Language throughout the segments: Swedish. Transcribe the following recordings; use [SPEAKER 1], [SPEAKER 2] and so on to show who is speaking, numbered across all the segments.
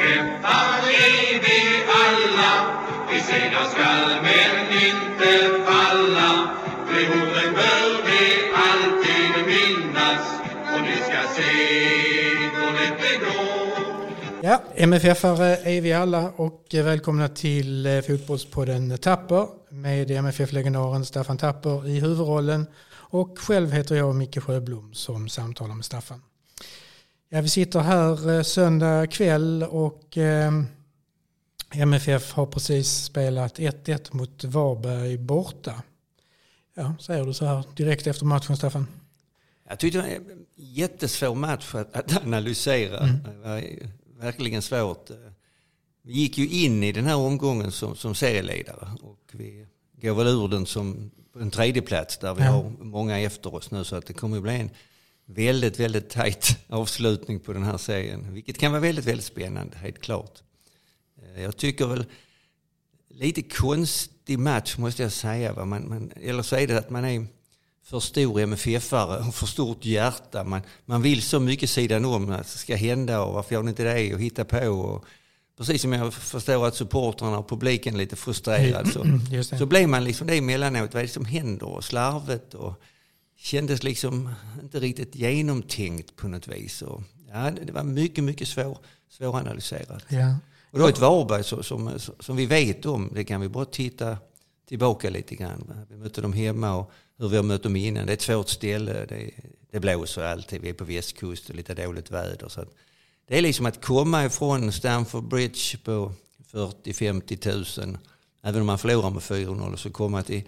[SPEAKER 1] MFF-are är vi alla. Vi segrar skall men inte falla. De orden bör vi alltid minnas. Och ni ska se hur lätt det går.
[SPEAKER 2] Ja, MFF-are är vi alla och välkomna till eh, Fotbollspodden Tapper med MFF-legendaren Staffan Tapper i huvudrollen och själv heter jag Micke Sjöblom som samtalar med Staffan. Ja, vi sitter här eh, söndag kväll och MFF har precis spelat 1-1 mot Varberg borta. Ja, säger du så här direkt efter matchen Staffan?
[SPEAKER 3] Jag tyckte det var en jättesvår match att, att analysera.
[SPEAKER 2] Mm.
[SPEAKER 3] Det var verkligen svårt. Vi gick ju in i den här omgången som, som serieledare och vi går väl ur den som en tredje plats där vi
[SPEAKER 2] Ja.
[SPEAKER 3] har många efter oss nu så att det kommer att bli en väldigt, väldigt tajt avslutning på den här serien. Vilket kan vara väldigt, väldigt spännande, helt klart. Eh, Jag tycker väl lite konstig match måste jag säga. Va? Man, man, eller så är det att man är för stor MFF-are och för stort hjärta. Man, man vill så mycket sidan om att det ska hända och varför gör ni inte det och hitta på. Och, precis som jag förstår att supportrarna och publiken är lite frustrerad så,
[SPEAKER 2] det.
[SPEAKER 3] så blir man liksom det emellanåt. Vad är det som händer? Och slarvet och kändes liksom inte riktigt genomtänkt på något vis. Och, ja, det var mycket, mycket svår, svåranalyserat.
[SPEAKER 2] Ja.
[SPEAKER 3] Och var ett Varberg som, som, som vi vet om. Det kan vi bara titta tillbaka lite grann. Vi mötte dem hemma och hur vi har mött dem innan. Det är ett svårt ställe. Det, det blåser alltid. Vi är på västkusten, lite dåligt väder. Så det är liksom att komma ifrån Stamford Bridge på 40-50 tusen. Även om man förlorar med 4-0 så komma till,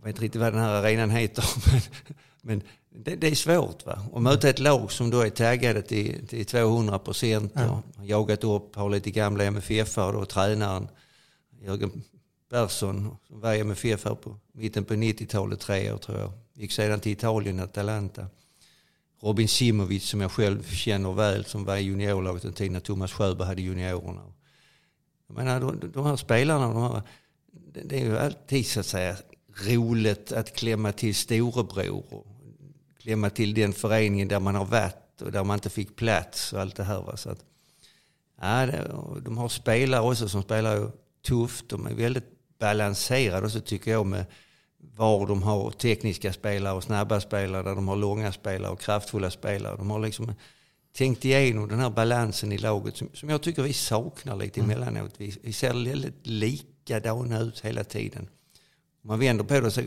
[SPEAKER 3] jag vet inte riktigt vad den här arenan heter. Men, men det, det är svårt. Va? Att möta ett lag som då är taggade till, till 200 procent har jagat upp, har lite gamla MFF-are och tränaren Jörgen Persson som var MFF här på mitten på 90-talet, tre år tror jag. Gick sedan till Italien, Atalanta. Robin Simovic som jag själv känner väl som var i juniorlaget en tid när Thomas Sjöberg hade juniorerna. Jag menar, de, de här spelarna, de här, det är ju alltid så att säga roligt att klämma till storebror och klämma till den föreningen där man har varit och där man inte fick plats och allt det här. Va? Så att, ja, de har spelare också som spelar tufft. De är väldigt balanserade också tycker jag med var de har tekniska spelare och snabba spelare, där de har långa spelare och kraftfulla spelare. De har liksom tänkt igenom den här balansen i laget som, som jag tycker vi saknar lite emellanåt. Vi, vi ser väldigt likadana ut hela tiden. Om man vänder på det så,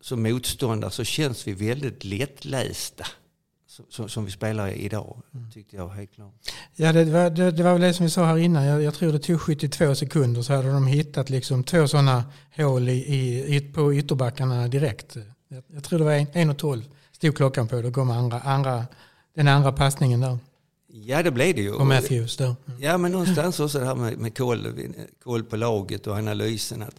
[SPEAKER 3] som motståndare så känns vi väldigt lättlästa. Som, som, vi spelar idag, tyckte jag helt klart.
[SPEAKER 2] Ja, det var, det, det var väl det som vi sa här innan. Jag, jag tror det tog 72 sekunder så hade de hittat liksom två sådana hål i, i, på ytterbackarna direkt. Jag, jag tror det var 1.12 stod klockan på. Då kom andra, andra, den andra passningen där.
[SPEAKER 3] Ja, det blev det ju.
[SPEAKER 2] Och Matthews där.
[SPEAKER 3] Ja, men någonstans också det här med, med koll, koll på laget och analysen. Att,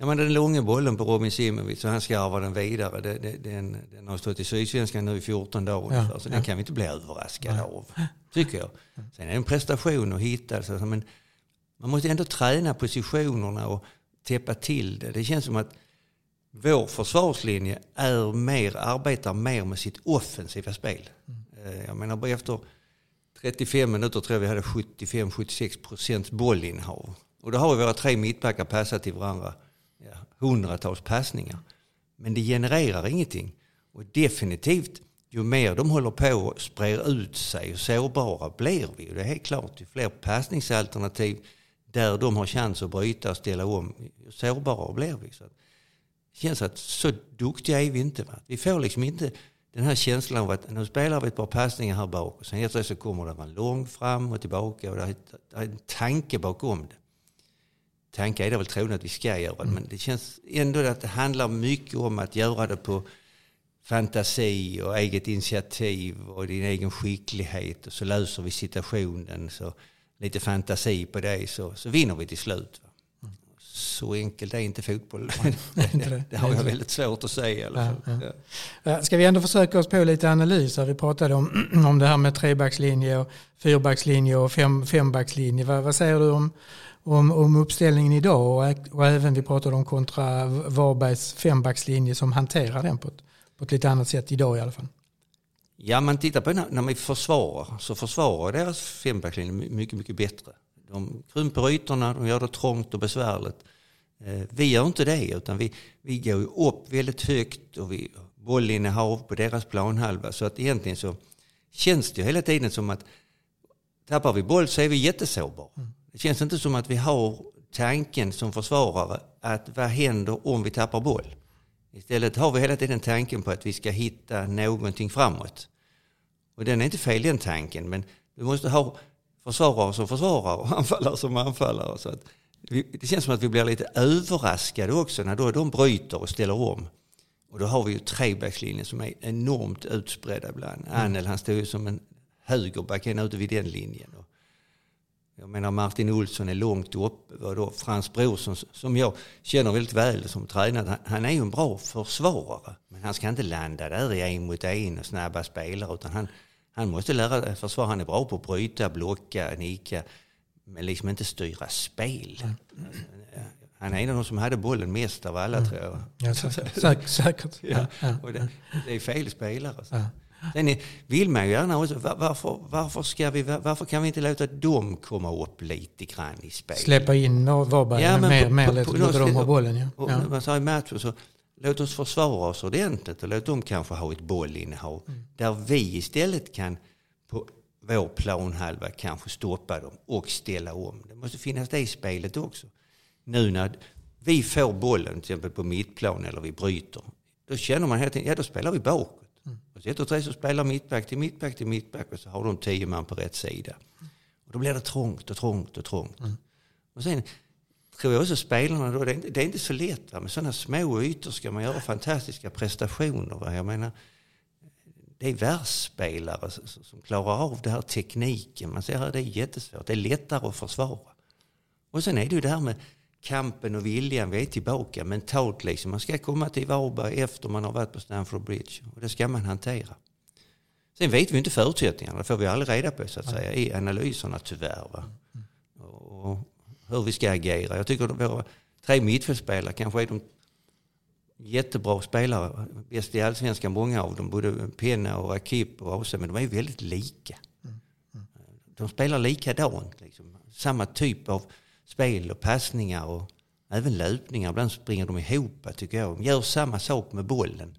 [SPEAKER 3] ja, men den långa bollen på Robin Simovic och han skarvar den vidare. Det, det, den, den har stått i Sydsvenskan nu i 14 dagar
[SPEAKER 2] Ja,
[SPEAKER 3] ungefär, så den kan vi inte bli överraskade av. Tycker jag. Sen är det en prestation att hitta. Så, men man måste ändå träna positionerna och täppa till det. Det känns som att vår försvarslinje är mer, arbetar mer med sitt offensiva spel. Eh, Jag menar efter 35 minuter tror jag vi hade 75-76 procents bollinnehav. Och då har vi våra tre mittbackar passat till varandra ja, hundratals passningar. Men det genererar ingenting. Och definitivt, ju mer de håller på och sprer ut sig och sårbara blir vi. Och det är helt klart, ju fler passningsalternativ där de har chans att bryta och ställa om, ju sårbarare blir vi. Så det känns att så duktiga är vi inte. Va? Vi får liksom inte den här känslan av att nu spelar vi ett par passningar här bak och sen helt det så kommer det vara långt fram och tillbaka och det är en tanke bakom det. Tanke är det väl troligen att vi ska göra men det känns ändå att det handlar mycket om att göra det på fantasi och eget initiativ och din egen skicklighet och så löser vi situationen. Så lite fantasi på det så, så vinner vi till slut. Va? Så enkelt är inte fotboll.
[SPEAKER 2] det.
[SPEAKER 3] det, det har jag väldigt svårt att säga
[SPEAKER 2] Ja, ja. Ska vi ändå försöka oss på lite analyser? Vi pratade om, om det här med trebackslinje och fyrbackslinje och fem, fembackslinje. Vad, vad säger du om, om, om uppställningen idag? Och, och även vi pratade om kontra Varbergs fembackslinje som hanterar den på ett, på ett lite annat sätt idag i alla fall.
[SPEAKER 3] Ja, man tittar på när, när vi försvarar så försvarar deras fembackslinje mycket, mycket bättre. De krymper ytorna, de gör det trångt och besvärligt. Eh, vi gör inte det, utan vi, vi går upp väldigt högt och vi bollinnehav på deras planhalva. Så att egentligen så känns det hela tiden som att tappar vi boll så är vi jättesårbara. Mm. Det känns inte som att vi har tanken som försvarare att vad händer om vi tappar boll? Istället har vi hela tiden tanken på att vi ska hitta någonting framåt. Och den är inte fel den tanken, men vi måste ha försvarare som försvarare och anfallare som anfallare. Så att det känns som att vi blir lite överraskade också när då de bryter och ställer om. Och då har vi ju trebackslinjen som är enormt utspridda ibland. Mm. Anel han står ju som en högerback ute vid den linjen. Och jag menar Martin Olsson är långt upp. Och då Frans Brorsson som jag känner väldigt väl som tränare. Han är ju en bra försvarare. Men han ska inte landa där i en mot en och snabba spelare. Utan han, han måste lära sig försvara. Han är bra på att bryta, blocka, nicka. Men liksom inte styra spel. Mm. Han är en av de som hade bollen mest av alla mm. tror jag.
[SPEAKER 2] Ja, säkert. säkert.
[SPEAKER 3] Ja. ja. Och det, det, är fel spelare. Ja. Sen vill man ju gärna också, varför, varför, ska vi, varför kan vi inte låta dem komma upp lite grann i spel?
[SPEAKER 2] Släppa in Varberg ja, mer, på, mer på, låta dem ha bollen. Ja.
[SPEAKER 3] Och, ja. Man sa i matchen så, låt oss försvara oss ordentligt och låt dem kanske ha ett bollinnehav. Mm. Där vi istället kan på vår planhalva kanske stoppa dem och ställa om. Det måste finnas det i spelet också. Nu när vi får bollen till exempel på mittplan eller vi bryter. Då känner man hela tiden, ja då spelar vi bakåt. Och så ett och tre så spelar mittback till mittback till mittback och så har de tio man på rätt sida. Och då blir det trångt och trångt och trångt. Mm. Och sen tror jag också spelarna då, det är inte, det är inte så lätt. Va? Med sådana små ytor ska man göra fantastiska prestationer. Va? Jag menar, det är världsspelare som klarar av det här tekniken. Man ser att det är jättesvårt. Det är lättare att försvara. Och sen är det ju det här med kampen och viljan, vi är tillbaka mentalt liksom. Man ska komma till Varberg efter man har varit på Stamford Bridge och det ska man hantera. Sen vet vi inte förutsättningarna, det får vi aldrig reda på så att säga i analyserna tyvärr. Va? Och hur vi ska agera. Jag tycker att våra tre mittfältspelare kanske är de jättebra spelare, bäst i allsvenskan många av dem, både Penna och Rakip och Asa, men de är väldigt lika. De spelar likadant, liksom. samma typ av spel och passningar och även löpningar. Ibland springer de ihop tycker jag. De gör samma sak med bollen.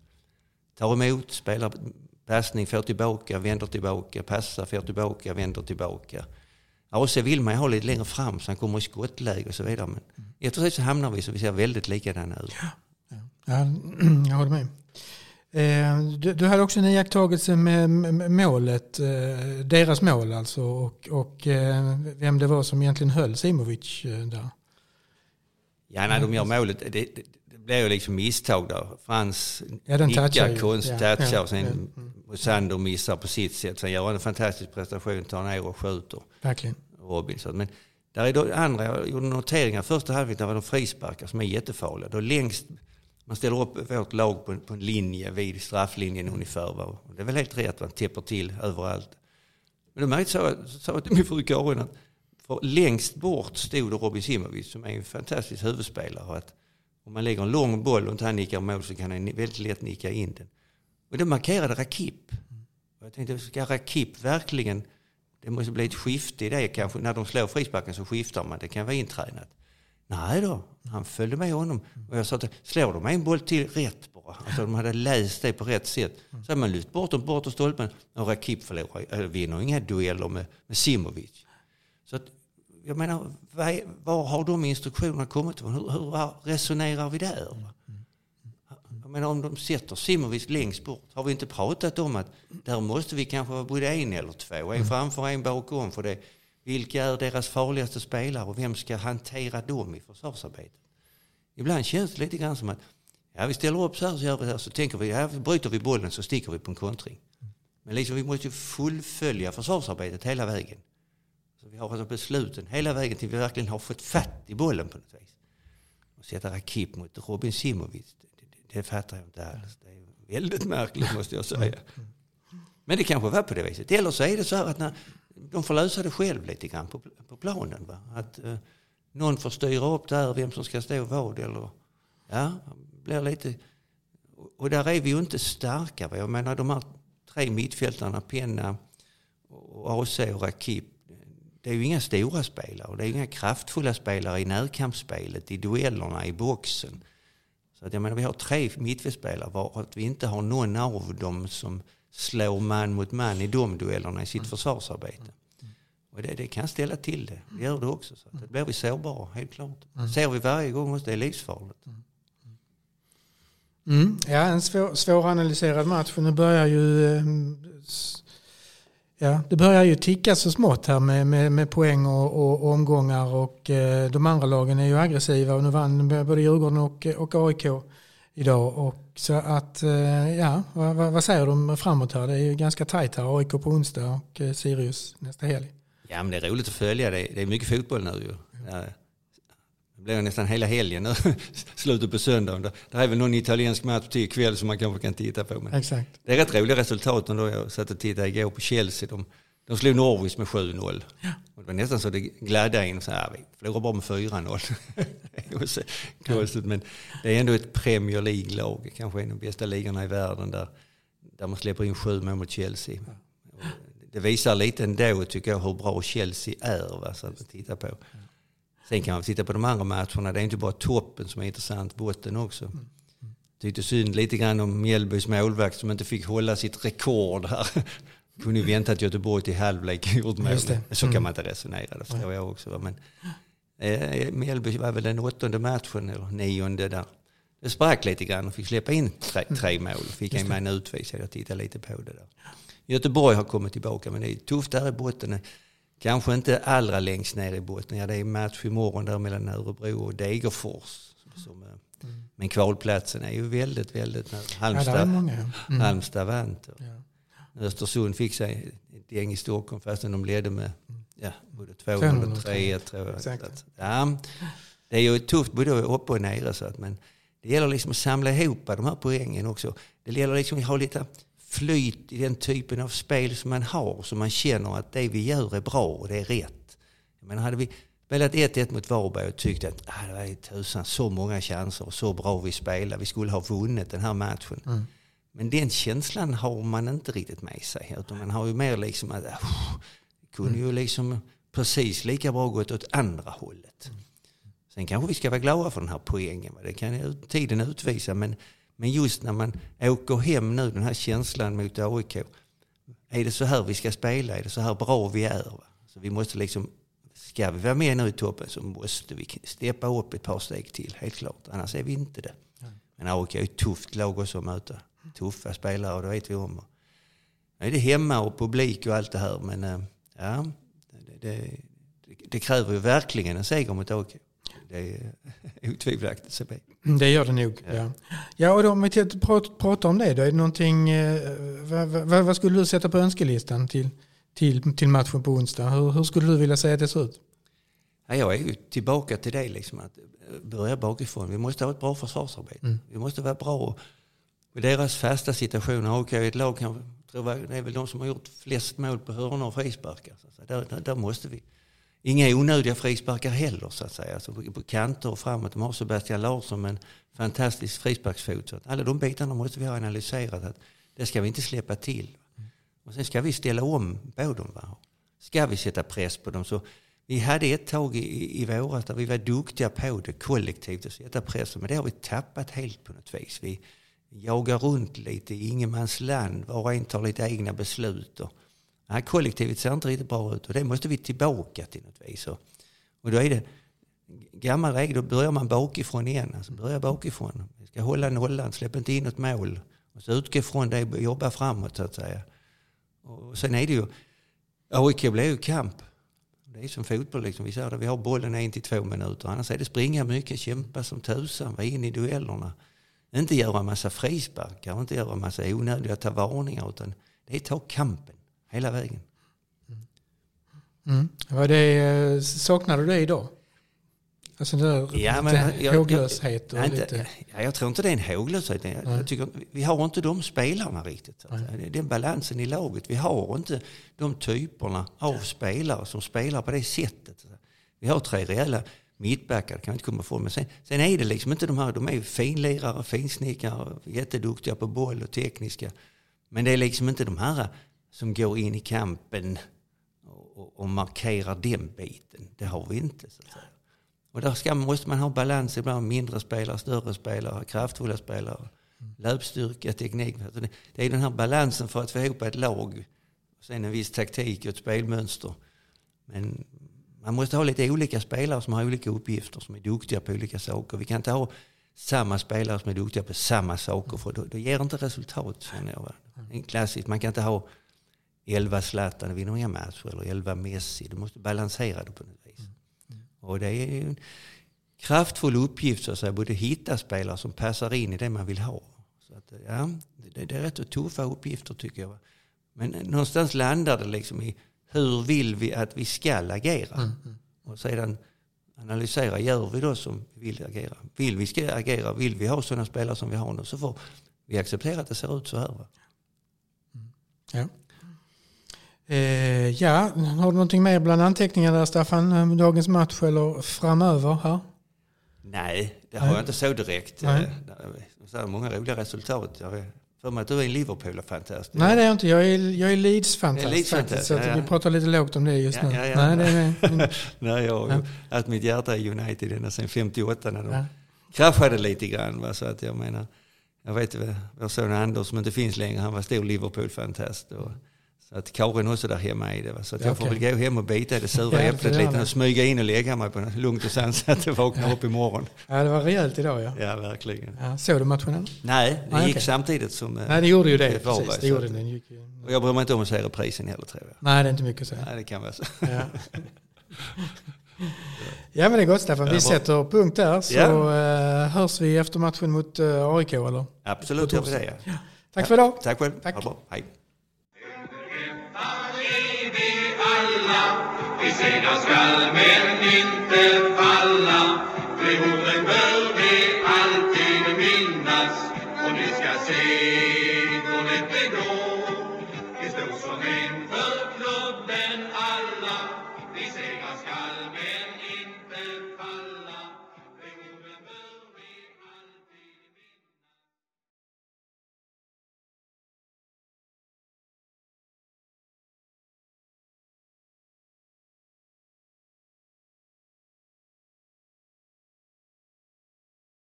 [SPEAKER 3] Tar emot, spelar passning, får tillbaka, vänder tillbaka, passar, får tillbaka, vänder tillbaka. AC vill man ju ha lite längre fram så han kommer i skottläge och så vidare. Men mm. efter så hamnar vi så vi ser väldigt likadana ut.
[SPEAKER 2] Ja, ja. jag håller med. Eh, du, du hade också en iakttagelse med målet, eh, deras mål alltså, och, och eh, vem det var som egentligen höll Simovic där.
[SPEAKER 3] Ja, när de gör målet, det, det, det blir ju liksom misstag där. Frans ja, nickar konstigt, ja, touchar, ja, sen ja. Mosander missar på sitt sätt. Sen gör han en fantastisk prestation, tar ner och skjuter.
[SPEAKER 2] Verkligen.
[SPEAKER 3] Robinson. Men där är då andra, jag gjorde noteringar första halvlek, där var de frisparkar som är jättefarliga. Då längst man ställer upp vårt lag på en, på en linje vid strafflinjen ungefär. Va? Det är väl helt rätt, man täpper till överallt. Men då märkte jag, sa jag till min fru Karin att för längst bort stod Robin Simovic som är en fantastisk huvudspelare. Att om man lägger en lång boll och inte han nickar mål så kan han väldigt lätt nicka in den. Och det markerade Rakip. Och jag tänkte, ska Rakip verkligen... Det måste bli ett skifte i det kanske. När de slår frisparken så skiftar man. Det kan vara intränat. Nej då, han följde med honom. Och jag sa att slår de en boll till rätt bara, alltså de hade läst det på rätt sätt, så hade man lyft bort dem bortom stolpen och Rakip förlorar, vinner inga dueller med, med Simovic. Så att, jag menar, var har de instruktionerna kommit ifrån? Hur, hur resonerar vi där? Jag menar om de sätter Simovic längst bort, har vi inte pratat om att där måste vi kanske vara både en eller två, en framför en bakom, för det vilka är deras farligaste spelare och vem ska hantera dem i försvarsarbetet? Ibland känns det lite grann som att ja, vi ställer upp så här så gör vi så här. Så tänker vi, ja, bryter vi bollen så sticker vi på en kontring. Men liksom, vi måste ju fullfölja försvarsarbetet hela vägen. Så vi har alltså besluten hela vägen till vi verkligen har fått fatt i bollen på något vis. Och sätta Rakip mot Robin Simovic, det, det, det fattar jag inte alls. Det är väldigt märkligt måste jag säga. Men det kanske var på det viset. Eller så är det så här att när de får lösa det själv lite grann på, på planen. Va? Att eh, någon får styra upp där, vem som ska stå vad. Eller, ja, blir lite... Och där är vi ju inte starka. Va? Jag menar de här tre mittfältarna, Penna, och AC och Rakip. Det är ju inga stora spelare och det är inga kraftfulla spelare i närkampsspelet, i duellerna, i boxen. Så att jag menar, vi har tre mittfältspelare varav vi inte har någon av dem som slår man mot man i de duellerna i sitt mm. försvarsarbete. Och det, det, kan ställa till det. Det gör det också. Så det blir vi sårbara, helt klart. Mm. ser vi varje gång också, det är livsfarligt. Mm.
[SPEAKER 2] Mm. Ja, en svår, svåranalyserad match. Nu börjar ju eh, Ja, det börjar ju ticka så smått här med, med, med poäng och, och, och, omgångar och eh, de andra lagen är ju aggressiva och nu vann både Djurgården och, och AIK idag. Och, så att, eh, ja, vad, vad, säger du framåt här? Det är ju ganska tajt här. AIK på onsdag och eh, Sirius nästa helg.
[SPEAKER 3] Ja, men det är roligt att följa. Det, det är mycket fotboll nu ju. Ja. Det blir nästan hela helgen nu, slutet på söndagen. Det är väl någon italiensk match till ikväll som man kanske kan titta på. Men
[SPEAKER 2] Exakt.
[SPEAKER 3] Det är rätt roliga resultat ändå. Jag satt och tittade igår på Chelsea. De, de slog Norwich med 7-0. Ja. det var nästan så det. Så här, vi förlorade bara med 4-0. Konstigt, men det är ändå ett Premier League-lag. Kanske en av de bästa ligorna i världen där, där man släpper in sju mål mot Chelsea. Det visar lite ändå tycker jag hur bra Chelsea är. Va, så att titta på. Sen kan man titta på de andra matcherna. Det är inte bara toppen som är intressant, botten också. Mm. Tyckte synd lite grann om Mjällbys målvakt som inte fick hålla sitt rekord här. Kunde ju väntat Göteborg till halvlek gjort mål. Så kan mm. man inte resonera, det förstår jag också. Men eh, Mjällby var väl den åttonde matchen, eller nionde där. Det sprack lite grann och fick släppa in tre, mm. tre mål. Fick en man utvisad. Jag tittade lite på det där. Göteborg har kommit tillbaka men det är tufft där i botten. Kanske inte allra längst ner i botten. Ja, det är match imorgon där mellan Örebro och Degerfors. Som, mm. Men kvalplatsen är ju väldigt, väldigt nära. Halmstad, ja, mm. Halmstad vann. Ja. Östersund fick sig ett gäng i Stockholm fastän de ledde med ja, både 200 och 3 tror jag. Exakt. Ja, det är ju tufft både uppe och nere. Så att, men det gäller liksom att samla ihop de här poängen också. Det gäller liksom att ha lite flyt i den typen av spel som man har. Så man känner att det vi gör är bra och det är rätt. Men hade vi spelat 1-1 mot Varberg och tyckt att ah, det var tusan så många chanser och så bra vi spelar. Vi skulle ha vunnit den här matchen. Mm. Men den känslan har man inte riktigt med sig. Utan man har ju mer liksom att uh, kunde ju liksom precis lika bra gått åt andra hållet. Sen kanske vi ska vara glada för den här poängen. Det kan tiden utvisa. Men men just när man åker hem nu, den här känslan mot AIK. Är det så här vi ska spela? Är det så här bra vi är? Så vi måste liksom, ska vi vara med nu i toppen så måste vi steppa upp ett par steg till, helt klart. Annars är vi inte det. Men AIK är ett tufft lag också att möta. Tuffa spelare, och det vet vi om. Nu är det hemma och publik och allt det här, men eh, ja, det, det, det kräver ju verkligen en seger mot AIK. Det är otvivelaktigt.
[SPEAKER 2] Mm, det gör det nog. Ja, ja. ja och då, om vi pratar om det då, är det någonting, eh, vad, vad, vad, skulle du sätta på önskelistan till, till, till matchen på onsdag? Hur, hur skulle du vilja säga att det ser ut?
[SPEAKER 3] Ja, jag är ju tillbaka till det, liksom, att börja bakifrån. Vi måste ha ett bra försvarsarbete. Mm. Vi måste vara bra i deras fasta situationer. Och ett lag kan, tror jag, det är väl de som har gjort flest mål på hörnor och frisparkar. Så där, där, där måste vi inga onödiga frisparkar heller så att säga. Alltså på, kanter och framåt. De har Sebastian Larsson med en fantastisk frisparksfot. Så att alla de bitarna måste vi ha analyserat. Att det ska vi inte släppa till. Och sen ska vi ställa om på dem. Va? Ska vi sätta press på dem så vi hade ett tag i, i våras där vi var duktiga på det kollektivt att sätta press. Men det har vi tappat helt på något vis. Vi jagar runt lite i ingenmansland. Var och en tar lite egna beslut. Och Nej, kollektivet ser inte riktigt bra ut och det måste vi tillbaka till något vis. Och då är det gammal regel, då börjar man bakifrån igen. Alltså börja bakifrån. Vi ska hålla nollan, släpp inte in något mål. Och så utgå från det och jobba framåt så att säga. Och sen är det ju, AIK blir ju kamp. Det är som fotboll, liksom. vi, säger det, vi har bollen en till två minuter. Annars är det springa mycket, kämpa som tusan, vara in i duellerna. Inte göra massa frisparkar, inte göra massa onödiga ta varningar. Utan det är ta kampen hela vägen.
[SPEAKER 2] Mm. Vad det, eh, saknar du det idag? Alltså det där, ja, men, jag, håglöshet? Och
[SPEAKER 3] jag,
[SPEAKER 2] lite...
[SPEAKER 3] inte, ja, jag tror inte det är en håglöshet. Jag, jag tycker, vi har inte de spelarna riktigt. Den balansen i laget. Vi har inte de typerna av spelare som spelar på det sättet. Vi har tre rejäla mittbackar, kan vi inte komma ifrån. Men sen, sen är det liksom inte de här, de är finlirare, finsnickare, jätteduktiga på boll och tekniska. Men det är liksom inte de här som går in i kampen och, och, markerar den biten. Det har vi inte. Så att säga. Och där ska, måste man ha balans ibland. Mindre spelare, större spelare, kraftfulla spelare. Löpstyrka, teknik. Alltså det, det är den här balansen för att få ihop ett lag. Sen en viss taktik och ett spelmönster. Men man måste ha lite olika spelare som har olika uppgifter, som är duktiga på olika saker. Vi kan inte ha samma spelare som är duktiga på samma saker, för då, då ger det inte resultat. Jag. En klassiskt, man kan inte ha 11 Zlatan och vinner inga matcher, eller 11 Messi. Du måste balansera det på något vis. Och det är en kraftfull uppgift så att säga, både hitta spelare som passar in i det man vill ha. Så att, ja, det, det är rätt tuffa uppgifter tycker jag. Men någonstans landar det liksom i hur vill vi att vi ska agera? Mm, mm. Och sedan analysera, gör vi då som vi vill agera? Vill vi ska agera? Vill vi ha sådana spelare som vi har nu? Så får vi acceptera att det ser ut så här. Va?
[SPEAKER 2] Mm. Ja. Eh, ja, har du någonting mer bland anteckningarna där Staffan? Dagens match eller framöver här?
[SPEAKER 3] Nej, det har Nej. jag inte så direkt. Nej. Det är många roliga resultat. Jag för mig att du är en Liverpool-fantast.
[SPEAKER 2] Nej, det är jag inte. Jag är, jag är Leeds-fantast Leeds faktiskt. Så ja, ja. vi pratar lite lågt om det just ja, nu. Ja, Nej, det är,
[SPEAKER 3] Nej, jag haft mitt hjärta i United ända sedan 58 när de ja. kraschade lite grann. Va? Så att jag menar, jag vet vår son Anders som inte finns längre, han var stor Liverpool-fantast. Och, så att Karin också där hemma i det. Så att jag okay. får väl gå hem och bita i det sura ja, äpplet lite och smyga in och lägga mig på något lugnt och sansat och vakna upp imorgon.
[SPEAKER 2] Ja, det var rejält idag ja.
[SPEAKER 3] Ja, verkligen.
[SPEAKER 2] Ja, såg du matchen?
[SPEAKER 3] Nej, det Nej, gick okay. samtidigt som
[SPEAKER 2] eh, Nej, det gjorde ju det. det, precis, det, gjorde det. Gick ju...
[SPEAKER 3] Och jag bryr mig inte om att se reprisen heller tror jag.
[SPEAKER 2] Nej, det är inte mycket att säga.
[SPEAKER 3] Nej, det kan vara så.
[SPEAKER 2] Ja. ja, men det är gott Staffan. Vi ja, sätter punkt där så ja. uh, hörs vi efter matchen mot eh, AIK eller?
[SPEAKER 3] Absolut, gör vi det.
[SPEAKER 2] Ja. Tack för idag.
[SPEAKER 3] Tack själv.
[SPEAKER 2] Tack.
[SPEAKER 3] Hej.
[SPEAKER 1] I segrar skall men inte falla, det hotet